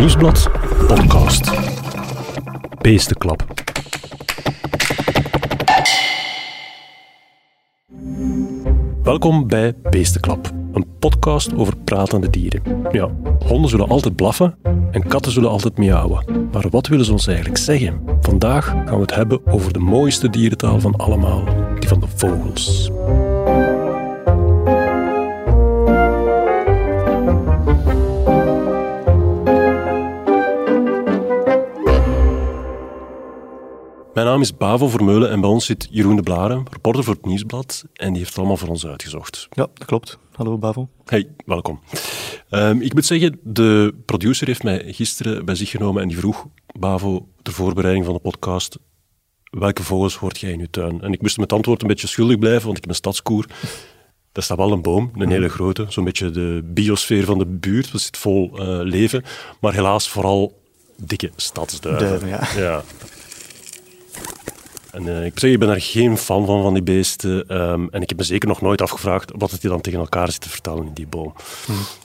Nieuwsblad podcast. Beestenklap. Welkom bij Beestenklap, een podcast over pratende dieren. Ja, honden zullen altijd blaffen en katten zullen altijd miauwen. Maar wat willen ze ons eigenlijk zeggen? Vandaag gaan we het hebben over de mooiste dierentaal van allemaal, die van de vogels. Mijn naam is Bavo Vermeulen en bij ons zit Jeroen de Blaren, reporter voor het Nieuwsblad. En die heeft het allemaal voor ons uitgezocht. Ja, dat klopt. Hallo Bavo. Hey, welkom. Ehm, ik moet zeggen, de producer heeft mij gisteren bij zich genomen en die vroeg, Bavo, de voorbereiding van de podcast, welke vogels hoort jij in je tuin? En ik moest met antwoord een beetje schuldig blijven, want ik heb een stadskoer. Daar staat wel een boom, een hele grote, zo'n beetje de biosfeer van de buurt. Dat zit vol eh, leven, maar helaas vooral dikke stadsduiven. Duiven, ja. ja. En eh, ik moet zeggen, ik ben daar geen fan van, van die beesten. Ehm, en ik heb me zeker nog nooit afgevraagd wat het die dan tegen elkaar zit te vertellen in die boom.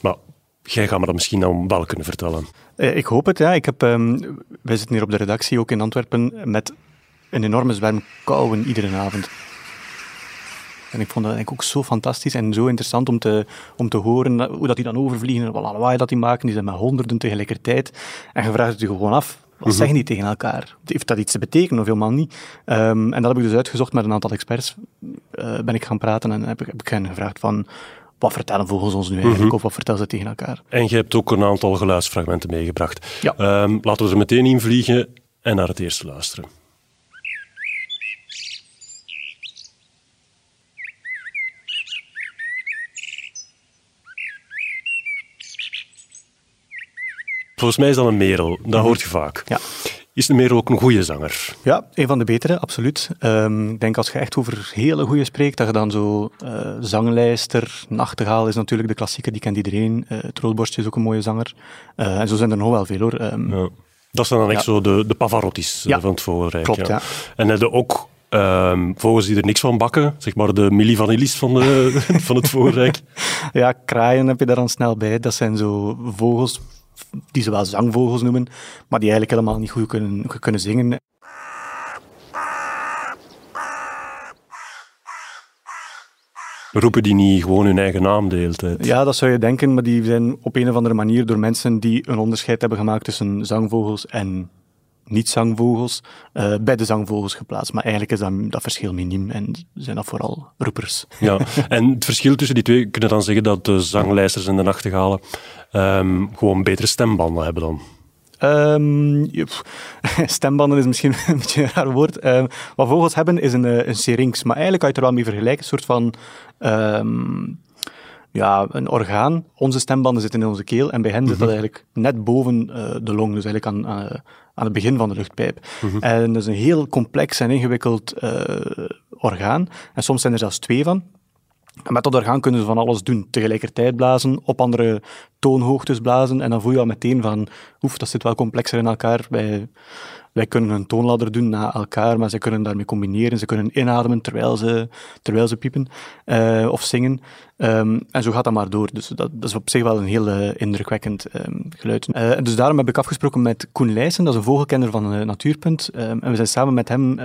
Maar jij gaat me dat misschien dan wel kunnen vertellen. Eh, ik hoop het, ja. Ik heb, ehm, wij zitten hier op de redactie, ook in Antwerpen, met een enorme zwerm kauwen iedere avond. En ik vond dat eigenlijk ook zo fantastisch en zo interessant om te, om te horen hoe dat die dan overvliegen en wat lawaai dat die maken. Die zijn met honderden tegelijkertijd. En je vraagt het je gewoon af, wat zeggen die tegen elkaar? Heeft dat iets te betekenen of helemaal niet? Ehm, en dat heb ik dus uitgezocht met een aantal experts. Eh, ben ik gaan praten en heb ik, heb ik hen gevraagd van... Wat vertellen vogels ons nu eigenlijk? Of wat vertellen ze tegen elkaar? En je hebt ook een aantal geluidsfragmenten meegebracht. Ja. Ehm, laten we er meteen in vliegen en naar het eerste luisteren. Volgens mij is dat een merel. Dat hoort je vaak. Ja. Is een merel ook een goede zanger? Ja, een van de betere, absoluut. Ehm, ik denk als je echt over hele goede spreekt, dat je dan zo eh, zanglijster, nachtegaal is natuurlijk de klassieke, die kent iedereen. Uh, is ook een mooie zanger. Eh, en zo zijn er nog wel veel hoor. Ehm, Ja. Dat zijn dan echt Ja. zo de, de Pavarottis Ja, van het vogelrijk. klopt, ja. En hebben ook ehm, vogels die er niks van bakken, zeg maar de Milli Vanillis van, de, van het vogelrijk. ja, kraaien heb je daar dan snel bij. Dat zijn zo vogels die ze wel zangvogels noemen, maar die eigenlijk helemaal niet goed kunnen, kunnen zingen. Roepen die niet gewoon hun eigen naam de hele tijd? Ja, dat zou je denken, maar die zijn op een of andere manier door mensen die een onderscheid hebben gemaakt tussen zangvogels en niet-zangvogels, eh, bij de zangvogels geplaatst. Maar eigenlijk is dat, dat verschil miniem en zijn dat vooral roepers. Ja. En het verschil tussen die twee, kunnen dan zeggen dat de zanglijsters en de nachtegalen ehm, gewoon betere stembanden hebben dan? Ehm, stembanden is misschien een beetje een raar woord. Ehm, wat vogels hebben is een, eh, een syrinx, maar eigenlijk kan je het er wel mee vergelijken. Een soort van ja, een orgaan. Onze stembanden zitten in onze keel en bij hen zit dat eigenlijk net boven eh, de long, dus eigenlijk aan, aan, aan het begin van de luchtpijp. En dat is een heel complex en ingewikkeld eh, orgaan. En soms zijn er zelfs twee van. En met dat orgaan kunnen ze van alles doen. Tegelijkertijd blazen, op andere toonhoogtes blazen. En dan voel je al meteen van, oef, dat zit wel complexer in elkaar. Wij, wij kunnen een toonladder doen na elkaar, maar ze kunnen daarmee combineren. Ze kunnen inademen terwijl ze, terwijl ze piepen eh, of zingen. Ehm, en zo gaat dat maar door. Dus dat, dat is op zich wel een heel eh, indrukwekkend ehm, geluid. Eh, dus daarom heb ik afgesproken met Koen Leijsen, dat is een vogelkenner van Natuurpunt. Ehm, en we zijn samen met hem,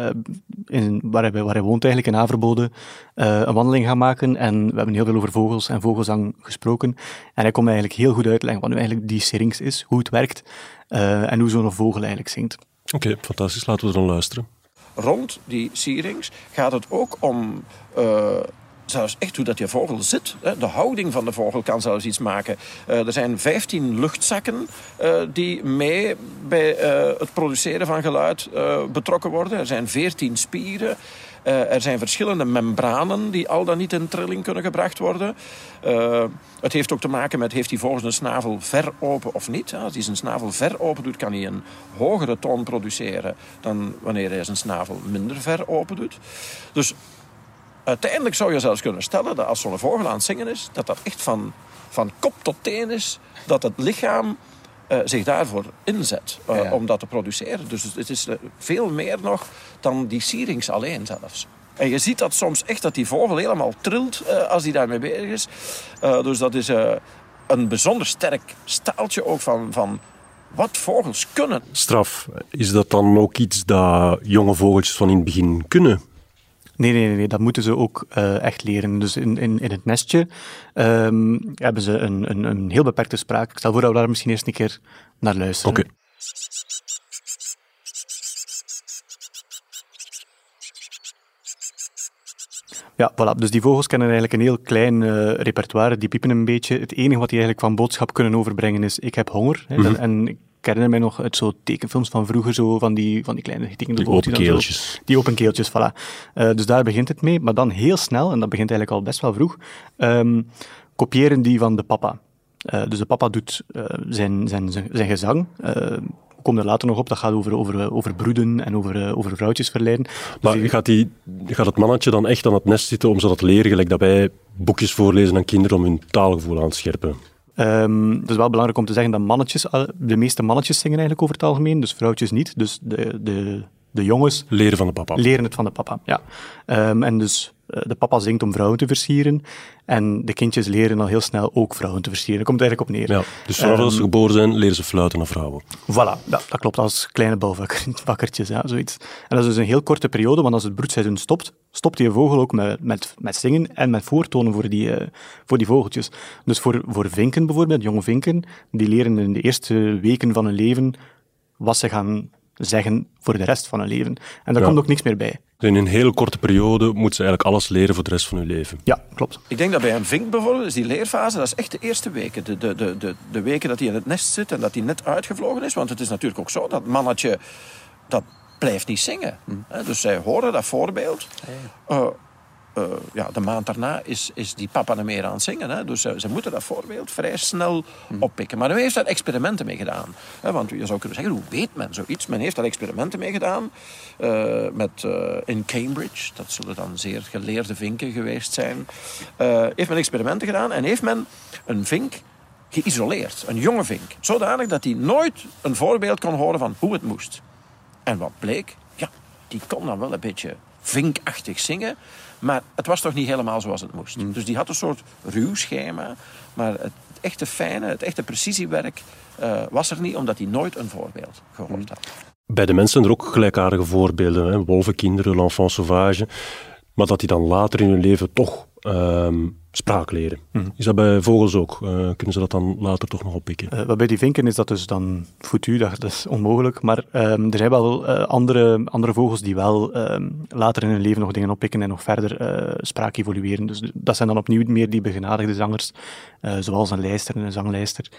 in, waar, hij, waar woont eigenlijk, in Averbode, een wandeling gaan maken. En we hebben heel veel over vogels en vogelzang gesproken. En hij kon mij eigenlijk heel goed uitleggen wat nu eigenlijk die syrinx is, hoe het werkt en hoe zo'n vogel eigenlijk zingt. Oké, fantastisch. Laten we dan luisteren. rond die sierings gaat het ook om eh, zelfs echt hoe dat je vogel zit. De houding van de vogel kan zelfs iets maken. Eh, er zijn 15 luchtzakken eh, die mee bij het produceren van geluid betrokken worden. Er zijn 14 spieren. Eh, er zijn verschillende membranen die al dan niet in trilling kunnen gebracht worden. Eh, het heeft ook te maken met heeft die vogel zijn snavel ver open of niet. Als hij zijn snavel ver open doet, kan hij een hogere toon produceren dan wanneer hij zijn snavel minder ver open doet. Dus uiteindelijk zou je zelfs kunnen stellen dat als zo'n vogel aan het zingen is, dat dat echt van, van kop tot teen is, dat het lichaam eh, zich daarvoor inzet eh, Ja, om dat te produceren. Dus het is eh, veel meer nog dan die sierings alleen zelfs. En je ziet dat soms echt dat die vogel helemaal trilt eh, als hij daarmee bezig is. Eh, dus dat is eh, een bijzonder sterk staaltje ook van, van wat vogels kunnen. Straf, is dat dan ook iets dat jonge vogeltjes van in het begin kunnen? Nee, nee, nee, dat moeten ze ook uh, echt leren. Dus in, in, in het nestje um, hebben ze een, een, een heel beperkte spraak. Ik stel voor dat we daar misschien eerst een keer naar luisteren. Oké. Okay. Ja, voilà. Dus die vogels kennen eigenlijk een heel klein uh, repertoire. Die piepen een beetje. Het enige wat die eigenlijk van boodschap kunnen overbrengen is: ik heb honger. Mm -hmm. En ik herinner mij nog uit zo tekenfilms van vroeger, zo van die, van die kleine getekende Die open keeltjes. Zo, die open keeltjes, voilà. Uh, dus daar begint het mee. Maar dan heel snel, en dat begint eigenlijk al best wel vroeg, um, kopiëren die van de papa. Uh, dus de papa doet uh, zijn, zijn, zijn, zijn gezang we komen er later nog op, dat gaat over, over, over broeden en over, over vrouwtjes verleiden. Maar dus gaat, die, gaat het mannetje dan echt aan het nest zitten om ze dat te leren, gelijk dat wij boekjes voorlezen aan kinderen om hun taalgevoel aan te scherpen? Um, het is wel belangrijk om te zeggen dat mannetjes, de meeste mannetjes zingen eigenlijk over het algemeen, dus vrouwtjes niet. Dus de, de, de jongens... Leren van de papa. Leren het van de papa, ja. Um, en dus de papa zingt om vrouwen te versieren. En de kindjes leren al heel snel ook vrouwen te versieren. Daar komt het eigenlijk op neer. Ja, dus vanaf um, als ze geboren zijn, leren ze fluiten naar vrouwen. Voilà, ja, dat klopt. Als kleine bouwvakkertjes, ja, zoiets. En dat is dus een heel korte periode, want als het broedseizoen stopt, stopt die vogel ook met, met, met zingen en met voortonen voor die, uh, voor die vogeltjes. Dus voor, voor vinken bijvoorbeeld, jonge vinken, die leren in de eerste weken van hun leven wat ze gaan zeggen voor de rest van hun leven. En daar ja. komt ook niks meer bij. In een hele korte periode moet ze eigenlijk alles leren voor de rest van hun leven. Ja, klopt. Ik denk dat bij een vink bijvoorbeeld, is die leerfase, dat is echt de eerste weken. De, de, de, de, de weken dat hij in het nest zit en dat hij net uitgevlogen is. Want het is natuurlijk ook zo, dat mannetje, dat blijft niet zingen. Hm. Dus zij horen dat voorbeeld. Uh, uh, ja, de maand daarna is, is die papa er meer aan het zingen. Hè? Dus uh, ze moeten dat voorbeeld vrij snel oppikken. Maar nu heeft daar experimenten mee gedaan. Hè? Want je zou kunnen zeggen, hoe weet men zoiets? Men heeft daar experimenten mee gedaan. Uh, met, in Cambridge, dat zullen dan zeer geleerde vinken geweest zijn. heeft men experimenten gedaan en heeft men een vink geïsoleerd. Een jonge vink. Zodanig dat hij nooit een voorbeeld kon horen van hoe het moest. En wat bleek? Ja, die kon dan wel een beetje vinkachtig zingen. Maar het was toch niet helemaal zoals het moest. Mm. Dus die had een soort ruw schema. Maar het echte fijne, het echte precisiewerk uh, was er niet, omdat hij nooit een voorbeeld gehoord mm. had. Bij de mensen zijn er ook gelijkaardige voorbeelden. Hè? Wolvenkinderen, l'enfant sauvage. Maar dat die dan later in hun leven toch um, spraak leren. Mm. Is dat bij vogels ook? Uh, kunnen ze dat dan later toch nog oppikken? Uh, bij die vinken is dat dus dan foutu, dat, is onmogelijk. Maar um, er zijn wel uh, andere, andere vogels die wel um, later in hun leven nog dingen oppikken en nog verder spraak evolueren. Dus dat zijn dan opnieuw meer die begenadigde zangers, zoals een lijster, een zanglijster,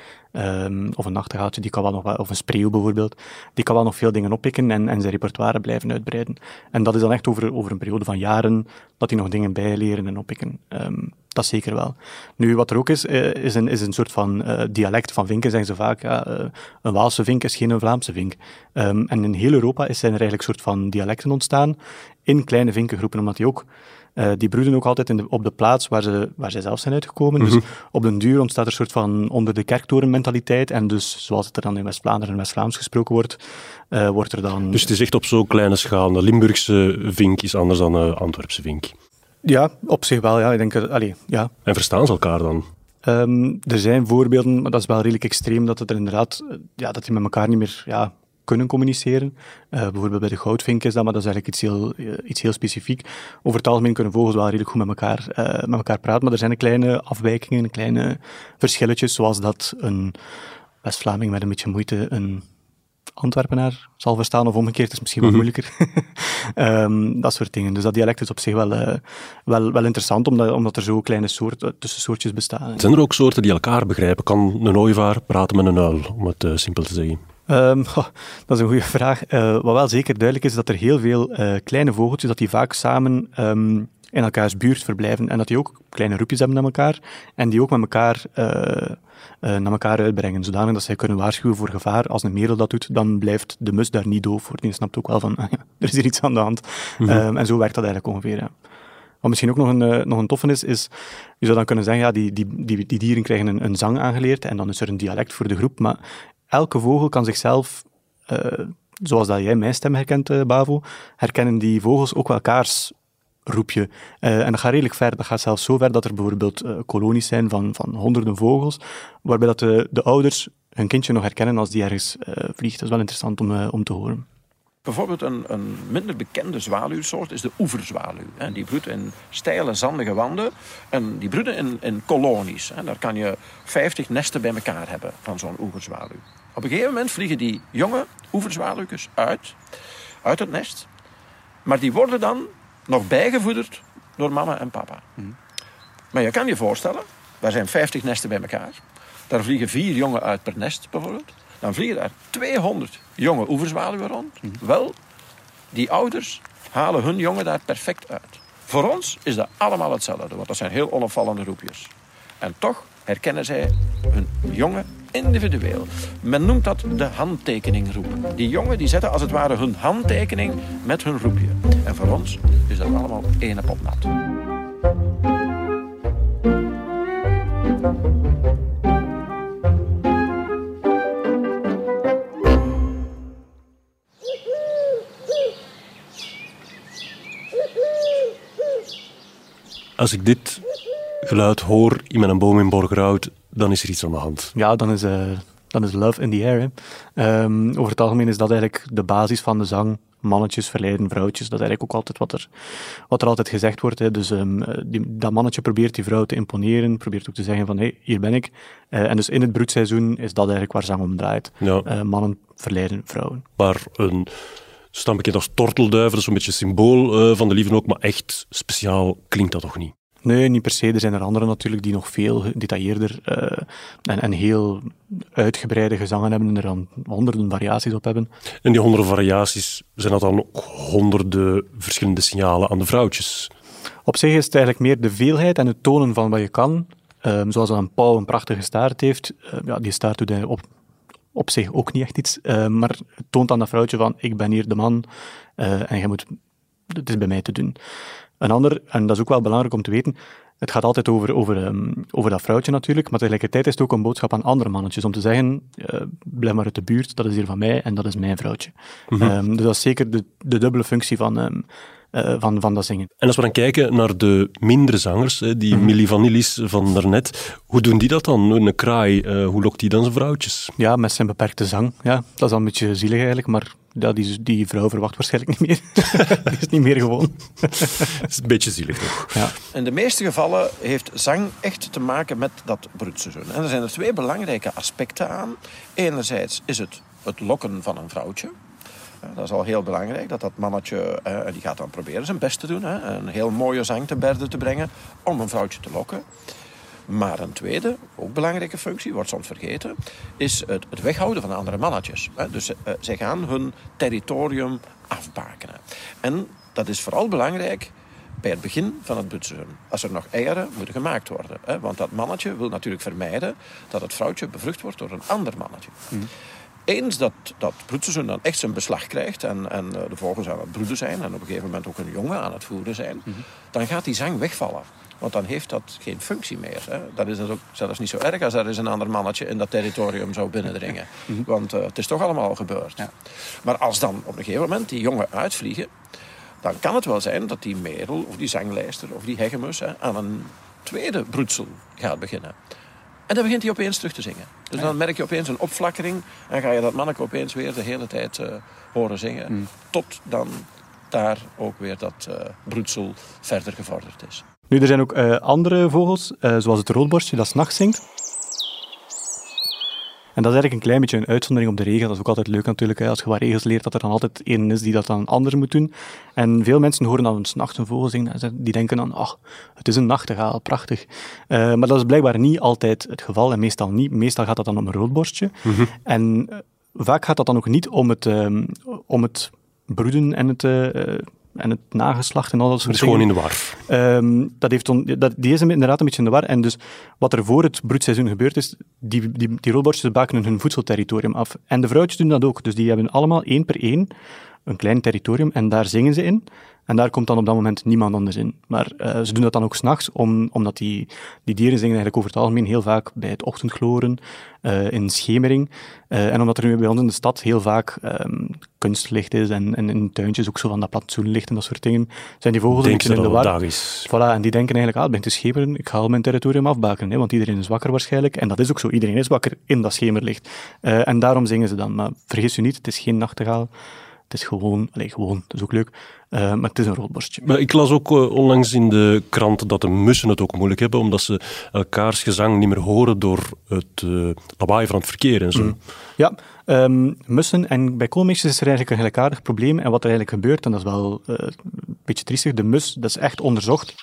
of een nachtegaaltje, die kan wel nog wel, of een spreeuw bijvoorbeeld, die kan wel nog veel dingen oppikken en, en zijn repertoire blijven uitbreiden. En dat is dan echt over, over een periode van jaren dat die nog dingen bijleren en oppikken. Dat zeker wel. Nu, wat er ook is, eh, is een, is een soort van uh, dialect van vinken, zeggen ze vaak. Ja, uh, een Waalse vink is geen Vlaamse vink. Um, en in heel Europa zijn er eigenlijk soort van dialecten ontstaan in kleine vinkengroepen, omdat die ook... Uh, die broeden ook altijd in de, op de plaats waar, ze, waar zij zelf zijn uitgekomen. Mm -hmm. Dus op den duur ontstaat er een soort van onder de kerktoren mentaliteit. En dus, zoals het er dan in West-Vlaanderen en West-Vlaams gesproken wordt, uh, wordt er dan... Dus het is echt op zo'n kleine schaal. De Limburgse vink is anders dan de Antwerpse vink. Ja, op zich wel. Ja. Ik denk, allee, ja. En verstaan ze elkaar dan? Um, er zijn voorbeelden, maar dat is wel redelijk extreem, dat het er inderdaad, ja, dat die met elkaar niet meer ja, kunnen communiceren. Uh, bijvoorbeeld bij de goudvink is dat, maar dat is eigenlijk iets heel, uh, iets heel specifiek. Over het algemeen kunnen vogels wel redelijk goed met elkaar, uh, met elkaar praten, maar er zijn kleine afwijkingen, kleine verschilletjes, zoals dat een West-Vlaming met een beetje moeite een Antwerpenaar zal verstaan, of omgekeerd is misschien wat moeilijker. um, dat soort dingen. Dus dat dialect is op zich wel, uh, wel, wel interessant, omdat, omdat er zo kleine soorten, tussensoortjes bestaan. Zijn er ook soorten die elkaar begrijpen? Kan een ooievaar praten met een uil, om het uh, simpel te zeggen? Um, oh, dat is een goede vraag. Uh, wat wel zeker duidelijk is, dat er heel veel kleine vogeltjes, dat die vaak samen um, in elkaars buurt verblijven en dat die ook kleine roepjes hebben naar elkaar en die ook met elkaar uh, naar elkaar uitbrengen, zodanig dat zij kunnen waarschuwen voor gevaar. Als een merel dat doet, dan blijft de mus daar niet doof voor. Die snapt ook wel van, er is hier iets aan de hand. Mm -hmm. um, en zo werkt dat eigenlijk ongeveer. Ja. Wat misschien ook nog een, uh, nog een toffe is, is, je zou dan kunnen zeggen, ja, die, die, die, die dieren krijgen een, een zang aangeleerd en dan is er een dialect voor de groep, maar elke vogel kan zichzelf, uh, zoals dat jij mijn stem herkent, uh, Bavo, herkennen die vogels ook elkaars roepje. Uh, en dat gaat redelijk ver. Dat gaat zelfs zo ver dat er bijvoorbeeld uh, kolonies zijn van, van honderden vogels, waarbij dat de, de ouders hun kindje nog herkennen als die ergens uh, vliegt. Dat is wel interessant om, om te horen. Bijvoorbeeld een, een, minder bekende zwaluwsoort is de oeverzwaluw. Die broedt in steile, zandige wanden. En die broeden in, in kolonies. Daar kan je 50 nesten bij elkaar hebben van zo'n oeverzwaluw. Op een gegeven moment vliegen die jonge oeverzwaluwjes uit, uit het nest. Maar die worden dan nog bijgevoederd door mama en papa. Mhm. Maar je kan je voorstellen, daar zijn 50 nesten bij elkaar. Daar vliegen vier jongen uit per nest bijvoorbeeld. Dan vliegen daar 200 jonge oeverzwaluwen rond. Mhm. Wel, die ouders halen hun jongen daar perfect uit. Voor ons is dat allemaal hetzelfde, want dat zijn heel onopvallende roepjes. En toch herkennen zij hun jongen individueel. Men noemt dat de handtekeningroep. Die jongen die zetten als het ware hun handtekening met hun roepje. En voor ons is dat allemaal ene pot nat. Als ik dit geluid hoor in mijn boom in Borgerhout, dan is er iets aan de hand. Ja, dan is, uh, dan is love in the air. Um, over het algemeen is dat eigenlijk de basis van de zang. Mannetjes verleiden vrouwtjes. Dat is eigenlijk ook altijd wat er, wat er altijd gezegd wordt. Hè. Dus um, die, dat mannetje probeert die vrouw te imponeren, probeert ook te zeggen van hé, hey, hier ben ik. Uh, en dus in het broedseizoen is dat eigenlijk waar zang om draait. Ja. Uh, mannen verleiden vrouwen. Maar een staan bekend als tortelduiven, dat is een beetje symbool uh, van de liefde ook, maar echt speciaal klinkt dat toch niet? Nee, niet per se. Er zijn er andere natuurlijk die nog veel gedetailleerder uh, en, en, heel uitgebreide gezangen hebben en er dan honderden variaties op hebben. En die honderden variaties, zijn dat dan ook honderden verschillende signalen aan de vrouwtjes? Op zich is het eigenlijk meer de veelheid en het tonen van wat je kan. Um, zoals een pauw een prachtige staart heeft. Uh, ja, die staart doet hij op, op zich ook niet echt iets. Uh, maar het toont aan dat vrouwtje van, ik ben hier de man en je moet, het is bij mij te doen. Een ander, en dat is ook wel belangrijk om te weten, het gaat altijd over, over, um, over dat vrouwtje natuurlijk, maar tegelijkertijd is het ook een boodschap aan andere mannetjes om te zeggen, uh, blijf maar uit de buurt, dat is hier van mij en dat is mijn vrouwtje. Mm -hmm. um, dus dat is zeker de, de dubbele functie van, um, uh, van, van dat zingen. En als we dan kijken naar de mindere zangers, hè, die mm Milli Vanillis van daarnet, hoe doen die dat dan? Een kraai, uh, hoe lokt die dan zijn vrouwtjes? Ja, met zijn beperkte zang. Ja, dat is al een beetje zielig eigenlijk, maar ja, die, die vrouw verwacht waarschijnlijk niet meer. die is niet meer gewoon. dat is een beetje zielig toch? Ja. In de meeste gevallen heeft zang echt te maken met dat broedseizoen. En er zijn er twee belangrijke aspecten aan. Enerzijds is het het lokken van een vrouwtje. Dat is al heel belangrijk, dat dat mannetje, die gaat dan proberen zijn best te doen. Hè, een heel mooie zang te berden te brengen om een vrouwtje te lokken. Maar een tweede, ook belangrijke functie, wordt soms vergeten, is het, het weghouden van andere mannetjes. Dus uh, zij gaan hun territorium afbakenen. En dat is vooral belangrijk bij het begin van het broedseizoen. Als er nog eieren moeten gemaakt worden. Hè? Want dat mannetje wil natuurlijk vermijden dat het vrouwtje bevrucht wordt door een ander mannetje. Mm. Eens dat dat broedseizoen dan echt zijn beslag krijgt en, en eh, de vogels aan het broeden zijn en op een gegeven moment ook een jongen aan het voeren zijn, mm -hmm. dan gaat die zang wegvallen. Want dan heeft dat geen functie meer. Hè. Dat is dat ook zelfs niet zo erg als er eens een ander mannetje in dat territorium zou binnendringen. Mhm. Want uh, het is toch allemaal al gebeurd. Ja. Maar als dan op een gegeven moment die jongen uitvliegen, dan kan het wel zijn dat die merel of die zanglijster of die hegemus hè, aan een tweede broedsel gaat beginnen. En dan begint hij opeens terug te zingen. Dus dan merk je opeens een opflakkering en ga je dat manneke opeens weer de hele tijd uh, horen zingen. Mm. Tot dan daar ook weer dat uh, broedsel verder gevorderd is. Nu, er zijn ook uh, andere vogels, uh, zoals het roodborstje, dat s'nachts zingt. En dat is eigenlijk een klein beetje een uitzondering op de regel. Dat is ook altijd leuk natuurlijk, hè, als je wat regels leert, dat er dan altijd één is die dat dan anders moet doen. En veel mensen horen dan s'nachts een vogel zingen en die denken dan, ach, het is een nachtegaal, prachtig. Uh, maar dat is blijkbaar niet altijd het geval en meestal niet. Meestal gaat dat dan om een roodborstje. Mm -hmm. En vaak gaat dat dan ook niet om het, um, om het broeden en het en het nageslacht en al dat soort dingen. gewoon in de war. Um, dat heeft on, dat, die is inderdaad een beetje in de war. En dus wat er voor het broedseizoen gebeurd is, die, die, die roodborstjes bakenen hun voedselterritorium af. En de vrouwtjes doen dat ook. Dus die hebben allemaal één per één een klein territorium en daar zingen ze in. En daar komt dan op dat moment niemand anders in. Maar uh, ze doen dat dan ook s'nachts, om, omdat die, die dieren zingen eigenlijk over het algemeen heel vaak bij het ochtendgloren, uh, in schemering. Uh, en omdat er nu bij ons in de stad heel vaak um, kunstlicht is en, en in tuintjes ook zo van dat plantsoenlicht en dat soort dingen, zijn die vogels een beetje in de war. Voilà, en die denken eigenlijk, ah, het begint te schemeren, ik ga al mijn territorium afbaken, hè, want iedereen is wakker waarschijnlijk. En dat is ook zo, iedereen is wakker in dat schemerlicht. en daarom zingen ze dan. Maar vergis u niet, het is geen nachtegaal. Het is gewoon, allez, gewoon, het is ook leuk, uh, maar het is een roodborstje. Maar ik las ook uh, onlangs in de krant dat de mussen het ook moeilijk hebben, omdat ze elkaars gezang niet meer horen door het uh, lawaai van het verkeer en zo. Mm. Ja, um, mussen en bij koolmeesjes is er eigenlijk een gelijkaardig probleem. En wat er eigenlijk gebeurt, en dat is wel een beetje triestig, de mus, dat is echt onderzocht,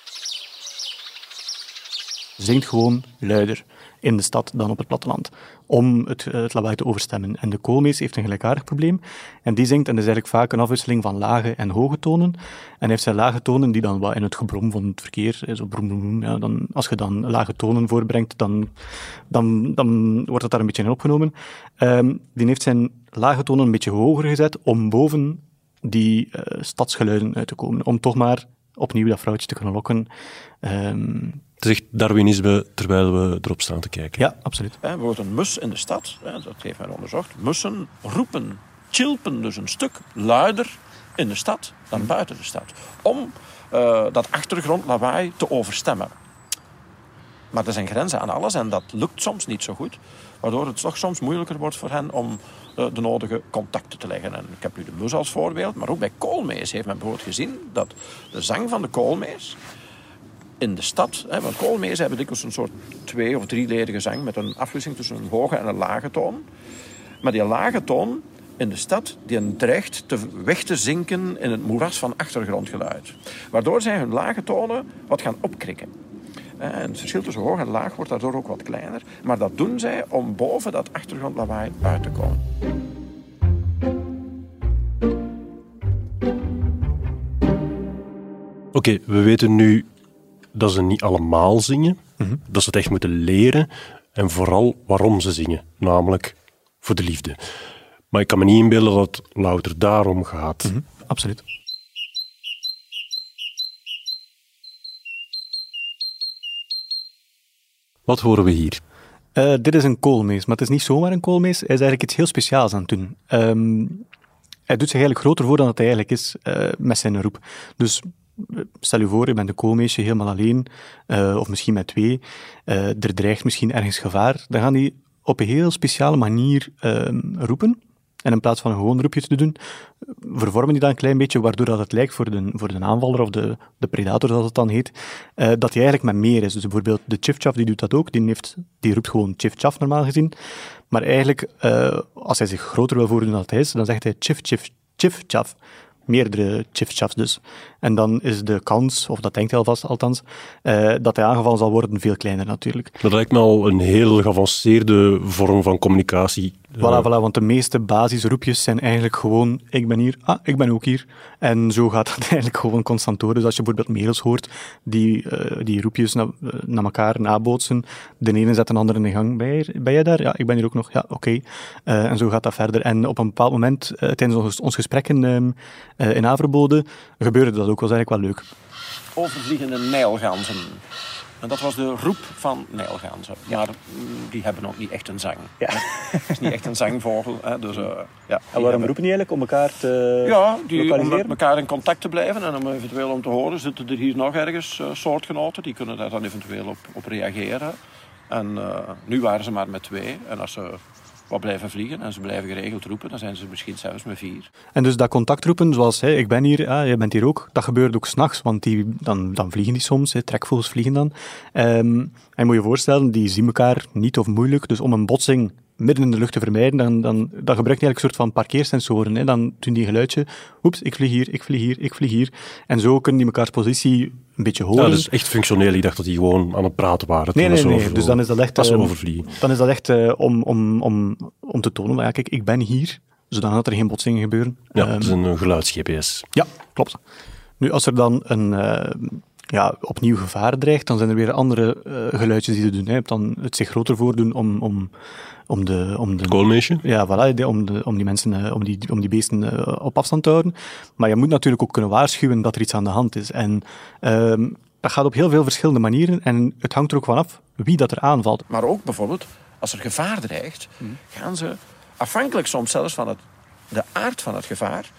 zingt gewoon luider in de stad dan op het platteland, om het, het lawaai te overstemmen. En de koolmees heeft een gelijkaardig probleem, en die zingt, en dat is eigenlijk vaak een afwisseling van lage en hoge tonen, en heeft zijn lage tonen die dan wat in het gebrom van het verkeer, zo brom, brom, ja, dan, als je dan lage tonen voorbrengt, dan, dan, dan wordt het daar een beetje in opgenomen. Um, die heeft zijn lage tonen een beetje hoger gezet, om boven die uh, stadsgeluiden uit te komen, om toch maar opnieuw dat vrouwtje te kunnen lokken. Um, het is echt Darwinisme terwijl we erop staan te kijken. Ja, absoluut. Er wordt een mus in de stad, dat heeft men onderzocht. Mussen roepen, chilpen dus een stuk luider in de stad dan buiten de stad. Om uh, dat achtergrondlawaai te overstemmen. Maar er zijn grenzen aan alles en dat lukt soms niet zo goed. Waardoor het toch soms moeilijker wordt voor hen om uh, de nodige contacten te leggen. En ik heb nu de mus als voorbeeld, maar ook bij koolmees heeft men bijvoorbeeld gezien dat de zang van de koolmees in de stad. Hè, want koolmezen hebben dikwijls een soort twee- of drieledige zang met een afwisseling tussen een hoge en een lage toon. Maar die lage toon in de stad die dreigt te weg te zinken in het moeras van achtergrondgeluid. Waardoor zij hun lage tonen wat gaan opkrikken. En het verschil tussen hoog en laag wordt daardoor ook wat kleiner. Maar dat doen zij om boven dat achtergrondlawaai uit te komen. Oké, we weten nu dat ze niet allemaal zingen, mm -hmm. dat ze het echt moeten leren en vooral waarom ze zingen, namelijk voor de liefde. Maar ik kan me niet inbeelden dat het louter daarom gaat. Mm -hmm. Absoluut. Wat horen we hier? Uh, dit is een koolmees, maar het is niet zomaar een koolmees. Hij is eigenlijk iets heel speciaals aan het doen. Um, hij doet zich eigenlijk groter voor dan het hij eigenlijk is uh, met zijn roep. Dus stel je voor, je bent een koolmeesje helemaal alleen, uh, of misschien met twee, uh, er dreigt misschien ergens gevaar, dan gaan die op een heel speciale manier uh, roepen. En in plaats van een gewoon roepje te doen, vervormen die dat een klein beetje, waardoor dat het lijkt voor de, voor de aanvaller of de, de predator, zoals het dan heet, uh, dat hij eigenlijk met meer is. Dus bijvoorbeeld de chifchaf, die doet dat ook, die, heeft, die roept gewoon chifchaf normaal gezien. Maar eigenlijk, als hij zich groter wil voordoen dan hij is, dan zegt hij chif, chif, chifchaf meerdere chifchafs dus. En dan is de kans, of dat denkt hij alvast althans, uh, dat hij aangevallen zal worden veel kleiner natuurlijk. Dat lijkt me al een heel geavanceerde vorm van communicatie. Voilà, voilà, want de meeste basisroepjes zijn eigenlijk gewoon, ik ben hier, ah, ik ben ook hier. En zo gaat dat eigenlijk gewoon constant door. Dus als je bijvoorbeeld merels hoort die uh, die roepjes na, uh, naar elkaar nabootsen, de ene zet een ander in de gang. Ben jij, ben jij daar? Ja, ik ben hier ook nog. Ja, oké. Okay. en zo gaat dat verder. En op een bepaald moment, tijdens ons, ons gesprek in, in Averbode, gebeurde dat ook. was eigenlijk wel leuk. Overvliegende nijlganzen. En dat was de roep van nijlganzen. Maar die hebben ook niet echt een zang. Ja. Het is niet echt een zangvogel. Hè. Dus, uh, ja, en waarom hebben... roepen die eigenlijk? Om elkaar te Ja, die, om met elkaar in contact te blijven. En om eventueel om te horen, zitten er hier nog ergens uh, soortgenoten. Die kunnen daar dan eventueel op, op reageren. En uh, nu waren ze maar met twee. En als ze wat blijven vliegen en ze blijven geregeld roepen, dan zijn ze misschien zelfs met vier. En dus dat contactroepen, zoals hey, ik ben hier, ah, jij bent hier ook, dat gebeurt ook s'nachts, want die, dan, dan vliegen die soms, trekvogels vliegen dan. Um, en je moet je voorstellen, die zien elkaar niet of moeilijk, dus om een botsing midden in de lucht te vermijden, dan, dan, dan gebruikt hij eigenlijk een soort van parkeersensoren. Hè. Dan doen die geluidje, oeps, ik vlieg hier, ik vlieg hier, ik vlieg hier. En zo kunnen die mekaars positie een beetje horen. Ja, dat is echt functioneel. Ik dacht dat die gewoon aan het praten waren. Nee, nee, nee. Dus dan is dat echt... Als um, overvliegen. Dan is dat echt uh, om, om, om, om te tonen, ja, kijk, ik ben hier, zodat er geen botsingen gebeuren. Ja, um, het is een geluids-GPS. Ja, klopt. Nu, als er dan een... Uh, ja, opnieuw gevaar dreigt, dan zijn er weer andere uh, geluidjes die ze doen. Hè. Je hebt dan het zich groter voordoen om, om, om de... Om de Koolmeesje? Ja, voilà, om, de, om die mensen, uh, om, die, om die beesten uh, op afstand te houden. Maar je moet natuurlijk ook kunnen waarschuwen dat er iets aan de hand is. En ehm, dat gaat op heel veel verschillende manieren en het hangt er ook vanaf wie dat er aanvalt. Maar ook bijvoorbeeld, als er gevaar dreigt, hmm. gaan ze, afhankelijk soms zelfs van het, de aard van het gevaar,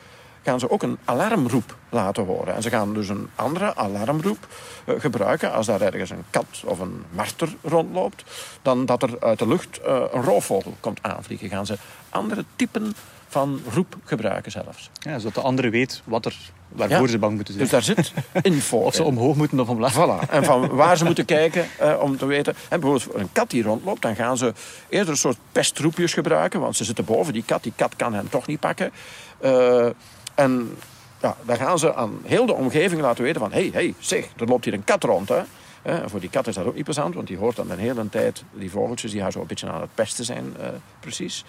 gaan ze ook een alarmroep laten horen. En ze gaan dus een andere alarmroep uh, gebruiken als daar ergens een kat of een marter rondloopt, dan dat er uit de lucht uh, een roofvogel komt aanvliegen. Gaan ze andere typen van roep gebruiken zelfs. Ja, zodat de andere weet wat er, waarvoor ze bang moeten zijn. Dus daar zit info Of ze omhoog moeten of omlaag. Voilà. En van waar ze moeten kijken uh, om te weten. En bijvoorbeeld een kat die rondloopt, dan gaan ze eerder een soort pestroepjes gebruiken. Want ze zitten boven die kat. Die kat kan hen toch niet pakken. Uh, en ja, dan gaan ze aan heel de omgeving laten weten van... hé, hey, hey, zeg, er loopt hier een kat rond, hè. En voor die kat is dat ook niet plezant, want die hoort dan de hele tijd... die vogeltjes die haar zo een beetje aan het pesten zijn, uh, precies.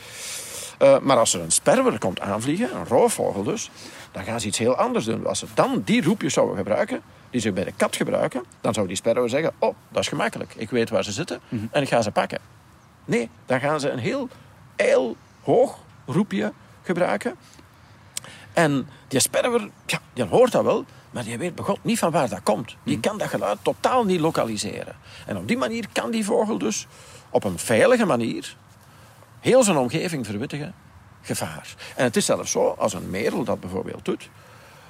Uh, maar als er een sperwer komt aanvliegen, een roofvogel dus... dan gaan ze iets heel anders doen. Als ze dan die roepjes zouden gebruiken... die ze bij de kat gebruiken... dan zou die sperwer zeggen... oh, dat is gemakkelijk. Ik weet waar ze zitten mm -hmm. en ik ga ze pakken. Nee, dan gaan ze een heel eil hoog roepje gebruiken... En die sperwer, ja, die hoort dat wel, maar die weet begot niet van waar dat komt. Die kan dat geluid totaal niet lokaliseren. En op die manier kan die vogel dus op een veilige manier heel zijn omgeving verwittigen. Gevaar. En het is zelfs zo, als een merel dat bijvoorbeeld doet,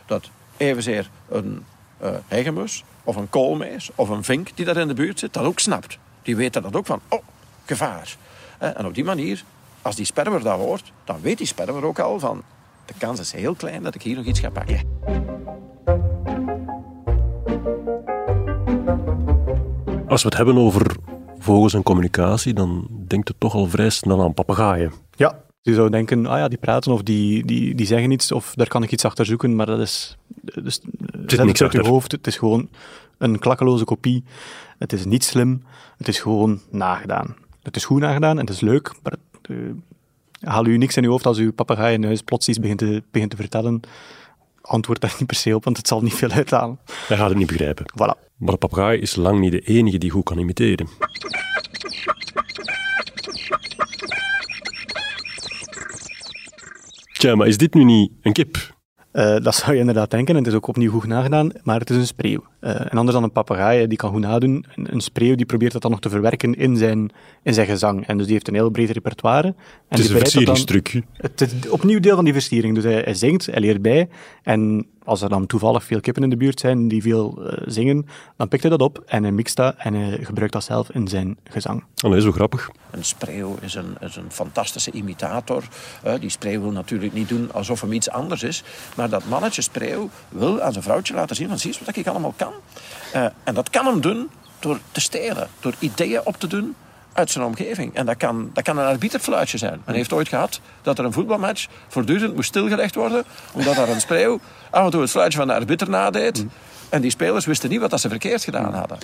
dat evenzeer een uh, hegemus of een koolmees of een vink die daar in de buurt zit, dat ook snapt. Die weten dat ook van, oh, gevaar. En op die manier, als die sperwer dat hoort, dan weet die sperwer ook al van, de kans is heel klein dat ik hier nog iets ga pakken. Als we het hebben over vogels en communicatie, dan denkt het toch al vrij snel aan papegaaien. Ja, je zou denken, ah ja, die praten of die, die, die zeggen iets of daar kan ik iets achter zoeken, maar dat is... Dus, het is niks uit je hoofd. Het is gewoon een klakkeloze kopie. Het is niet slim. Het is gewoon nagedaan. Het is goed nagedaan en het is leuk, maar het, uh, haal u niks in uw hoofd als uw papegaai in huis plots iets begint te, begint te vertellen. Antwoord daar niet per se op, want het zal niet veel uithalen. Hij gaat het niet begrijpen. Voilà. Maar de papegaai is lang niet de enige die goed kan imiteren. Tja, maar is dit nu niet een kip? Uh, dat zou je inderdaad denken, en het is ook opnieuw goed nagedaan, maar het is een spreeuw. Uh, en anders dan een papegaai, die kan goed nadoen. Een, een spreeuw die probeert dat dan nog te verwerken in zijn, in zijn gezang. En dus die heeft een heel breed repertoire. En het is die een versieringstrucje. Het is opnieuw deel van die versiering. Dus hij, hij zingt, hij leert bij. En als er dan toevallig veel kippen in de buurt zijn die veel uh, zingen, dan pikt hij dat op en hij mixt dat en hij gebruikt dat zelf in zijn gezang. Oh, dat is zo grappig. Een spreeuw is een, is een fantastische imitator. Uh, die spreeuw wil natuurlijk niet doen alsof hem iets anders is, maar dat mannetje spreeuw wil aan zijn vrouwtje laten zien van zie eens wat ik allemaal kan. Uh, en dat kan hem doen door te stelen, door ideeën op te doen uit zijn omgeving. En dat kan, dat kan een arbiterfluitje zijn. Men heeft ooit gehad dat er een voetbalmatch voortdurend moest stilgelegd worden, omdat er een spreeuw af en toe het fluitje van de arbiter nadeed. En die spelers wisten niet wat ze verkeerd gedaan hadden.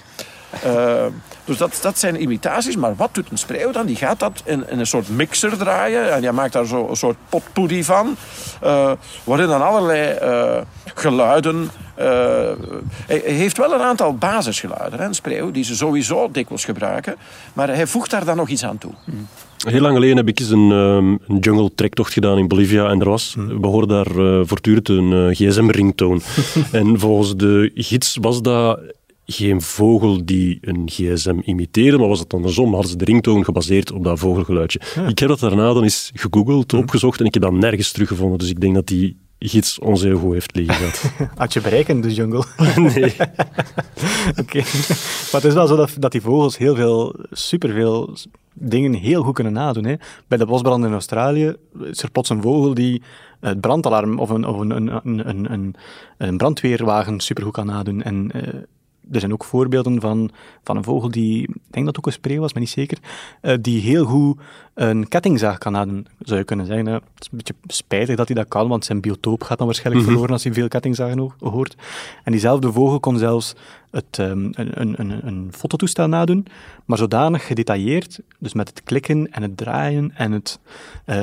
Uh, dus dat, dat zijn imitaties. Maar wat doet een spreeuw dan? Die gaat dat in, in een soort mixer draaien. En die maakt daar zo een soort potpourri van. Uh, waarin dan allerlei uh, geluiden... hij heeft wel een aantal basisgeluiden, hè, een spreeuw, die ze sowieso dikwijls gebruiken. Maar hij voegt daar dan nog iets aan toe. Mm. Heel lang geleden heb ik eens een, um, een jungle trektocht gedaan in Bolivia en er was, mm. we hoorden daar uh, voortdurend een uh, gsm-ringtoon. en volgens de gids was dat geen vogel die een gsm imiteerde, maar was het andersom, hadden ze de ringtoon gebaseerd op dat vogelgeluidje. Ja. Ik heb dat daarna dan eens gegoogeld, mm. opgezocht en ik heb dat nergens teruggevonden, dus ik denk dat die gids ons heel goed heeft liggen gehad. Had je bereikt in de jungle? nee. Oké. Okay. Maar het is wel zo dat, dat die vogels heel veel, superveel dingen heel goed kunnen nadoen. Hè. Bij de bosbrand in Australië is er plots een vogel die het brandalarm of een, of een, een, een, een, een brandweerwagen supergoed kan nadoen. En uh, er zijn ook voorbeelden van, van een vogel die, ik denk dat het ook een spreeuw was, maar niet zeker, uh, die heel goed een kettingzaag kan nadoen, zou je kunnen zeggen. Het is een beetje spijtig dat hij dat kan, want zijn biotoop gaat dan waarschijnlijk mm -hmm. verloren als hij veel kettingzagen hoort. En diezelfde vogel kon zelfs het, um, een, een, een, een, fototoestel nadoen, maar zodanig gedetailleerd, dus met het klikken en het draaien en het, uh,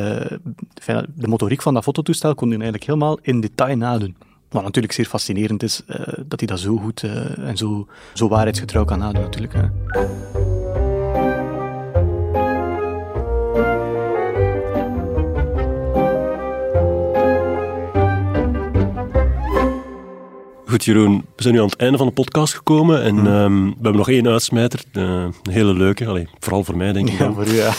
de motoriek van dat fototoestel kon hij eigenlijk helemaal in detail nadoen. Wat natuurlijk zeer fascinerend is, uh, dat hij dat zo goed uh, en zo, zo waarheidsgetrouw kan nadoen natuurlijk. Hè. Goed, Jeroen, we zijn nu aan het einde van de podcast gekomen en um, we hebben nog één uitsmijter. Uh, een hele leuke, Allee, vooral voor mij denk ik. Ja, voor u, ja.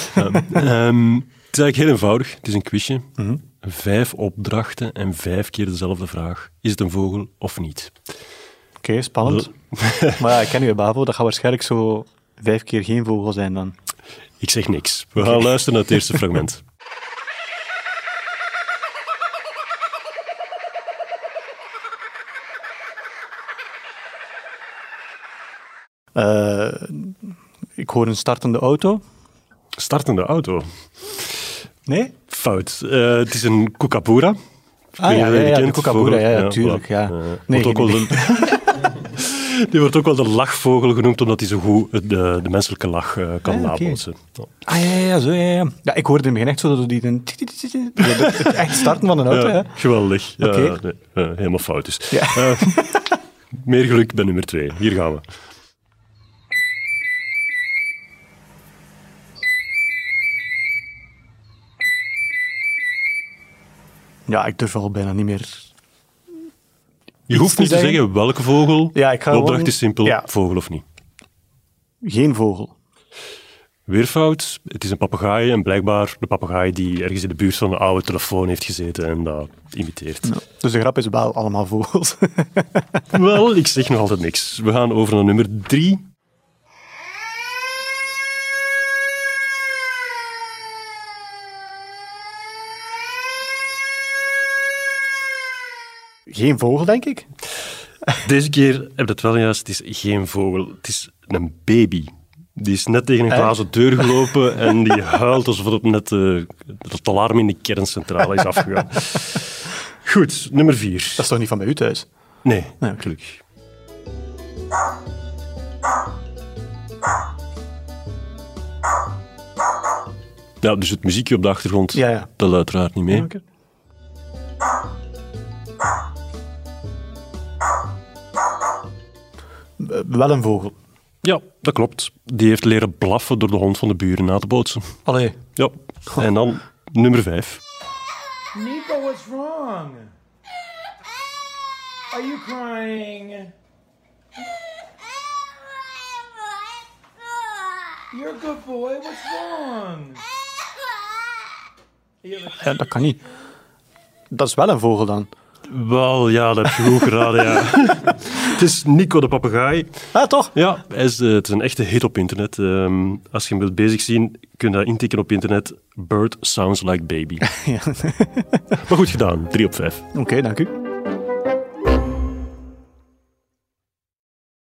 um, het is eigenlijk heel eenvoudig. Het is een quizje. Mm Vijf opdrachten en vijf keer dezelfde vraag. Is het een vogel of niet? Oké, okay, spannend. maar ja, ik ken je Bavo. Dat gaat waarschijnlijk zo vijf keer geen vogel zijn dan. Ik zeg niks. We gaan luisteren naar het eerste fragment. Uh, ik hoor een startende auto. Startende auto? Nee? Fout. Uh, het is een kookaburra. Ah ja, ja, ja, de kookaburra, ja, ja, tuurlijk. Ja. Nee, wordt ook nee, de, die wordt ook wel de lachvogel genoemd, omdat hij zo goed de, de menselijke lach uh, kan ah, nabootsen. Okay. Ah ja, ja, zo, ja, ja. ja ik hoorde in het begin echt zo dat die een... Het echt starten van een auto, ja, Geweldig. Ja, okay. nee, helemaal fout dus. Ja. meer geluk bij nummer twee. Hier gaan we. Ja, ik durf al bijna niet meer. Je hoeft niet te zeggen. welke vogel. Ja, ik ga de opdracht is simpel: ja. vogel of niet. Geen vogel. Weer fout. Het is een papegaai en blijkbaar de papegaai die ergens in de buurt van een oude telefoon heeft gezeten en dat imiteert. dus de grap is wel allemaal vogels. wel, ik zeg nog altijd niks. We gaan over naar nummer drie. Geen vogel, denk ik. Deze keer heb je het wel juist. Het is geen vogel. Het is een baby. Die is net tegen een glazen deur gelopen en die huilt alsof het net uh, het alarm in de kerncentrale is afgegaan. Goed, nummer vier. Dat is toch niet van bij u thuis? Nee, nee gelukkig. Ja, dus het muziekje op de achtergrond, ja, ja. dat uiteraard niet mee. Ja, Eh, wel een vogel. Ja, dat klopt. Die heeft leren blaffen door de hond van de buren na te bootsen. Allee. Ja. En dan nummer vijf. Nico, what's wrong? Are you crying? You're a good boy. What's wrong? Ja, dat kan niet. Dat is wel een vogel dan. Wel, ja, dat heb je goed geraden, ja. het is Nico de papegaai. Ah, toch? Ja, is, uh, het is een echte hit op internet. Um, als je hem wilt bezig zien, kun je dat intikken op internet. Bird sounds like baby. ja. maar goed gedaan, 3 op 5. Oké, okay, dank u.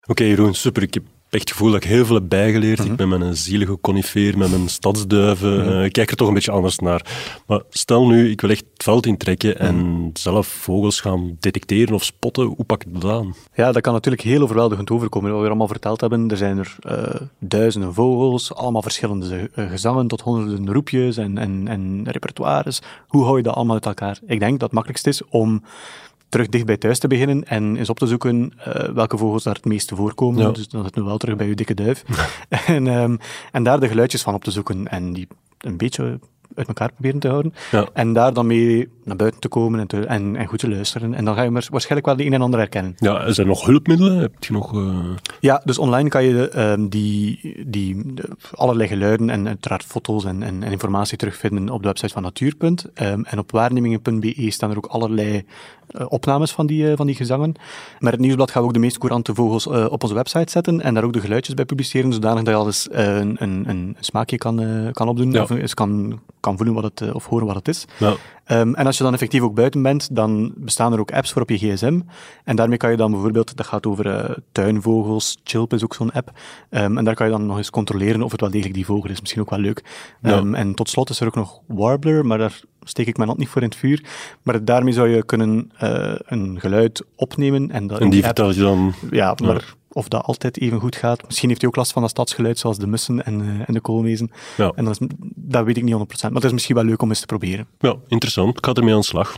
Oké, okay, Jeroen, super. Ik heb echt het gevoel dat ik heel veel heb bijgeleerd. Ik mhm. ben met een zielige conifeer, met mijn stadsduiven. Mhm. Eh, ik kijk er toch een beetje anders naar. Maar stel nu, ik wil echt het veld intrekken en mhm. zelf vogels gaan detecteren of spotten. Hoe pak ik dat aan? Ja, dat kan natuurlijk heel overweldigend overkomen. Wat we allemaal verteld hebben, er zijn er uh, duizenden vogels, allemaal verschillende uh, gezangen tot honderden roepjes en, en, en repertoires. Hoe hou je dat allemaal uit elkaar? Ik denk dat het makkelijkst is om terug dicht bij thuis te beginnen en eens op te zoeken uh, welke vogels daar het meeste voorkomen. Ja. Dus dan zit nu wel terug bij uw dikke duif. en, um, en daar de geluidjes van op te zoeken en die een beetje uit elkaar proberen te houden. Ja. En daar dan mee naar buiten te komen en, te, en, en, goed te luisteren. En dan ga je waarschijnlijk wel de een en ander herkennen. Ja, er zijn nog hulpmiddelen? Heb je nog... Uh... Ja, dus online kan je um, die, die allerlei geluiden en uiteraard foto's en, en, en, informatie terugvinden op de website van Natuurpunt. Um, en op waarnemingen.be staan er ook allerlei uh, opnames van die, uh, van die gezangen. Maar het nieuwsblad gaan we ook de meest courante vogels op onze website zetten en daar ook de geluidjes bij publiceren, zodanig dat je al eens een, een, een, smaakje kan, kan opdoen ja. of eens kan, kan voelen wat het, of horen wat het is. Ja. Um, en als je dan effectief ook buiten bent, dan bestaan er ook apps voor op je gsm. En daarmee kan je dan bijvoorbeeld, dat gaat over tuinvogels, Chilp is ook zo'n app. Um, en daar kan je dan nog eens controleren of het wel degelijk die vogel is. Misschien ook wel leuk. Ja. Um, en tot slot is er ook nog Warbler, maar daar steek ik mijn hand niet voor in het vuur. Maar daarmee zou je kunnen uh, een geluid opnemen. En, dat en die vertel je dan... Ja, maar of dat altijd even goed gaat. Misschien heeft hij ook last van dat stadsgeluid, zoals de mussen en, uh, en de koolmezen. Ja. En dat, is, dat weet ik niet 100%. Maar het is misschien wel leuk om eens te proberen. Ja, interessant. Ik ga ermee aan de slag.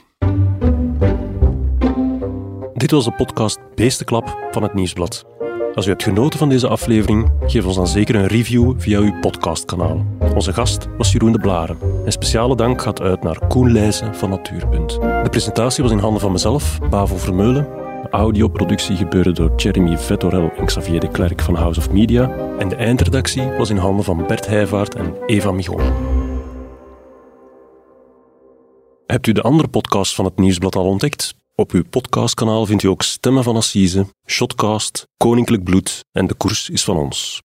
Dit was de podcast Beestenklap van het Nieuwsblad. Als u hebt genoten van deze aflevering, geef ons dan zeker een review via uw podcastkanaal. Onze gast was Jeroen de Blaren. Een speciale dank gaat uit naar Koen Leijzen van Natuurpunt. De presentatie was in handen van mezelf, Bavo Vermeulen. Audioproductie gebeurde door Jeremy Vettorel en Xavier de Klerk van House of Media. En de eindredactie was in handen van Bert Heijvaart en Eva Migon. Hebt u de andere podcasts van het Nieuwsblad al ontdekt? Op uw podcastkanaal vindt u ook Stemmen van Assise, Shotcast, Koninklijk Bloed en De Koers is van ons.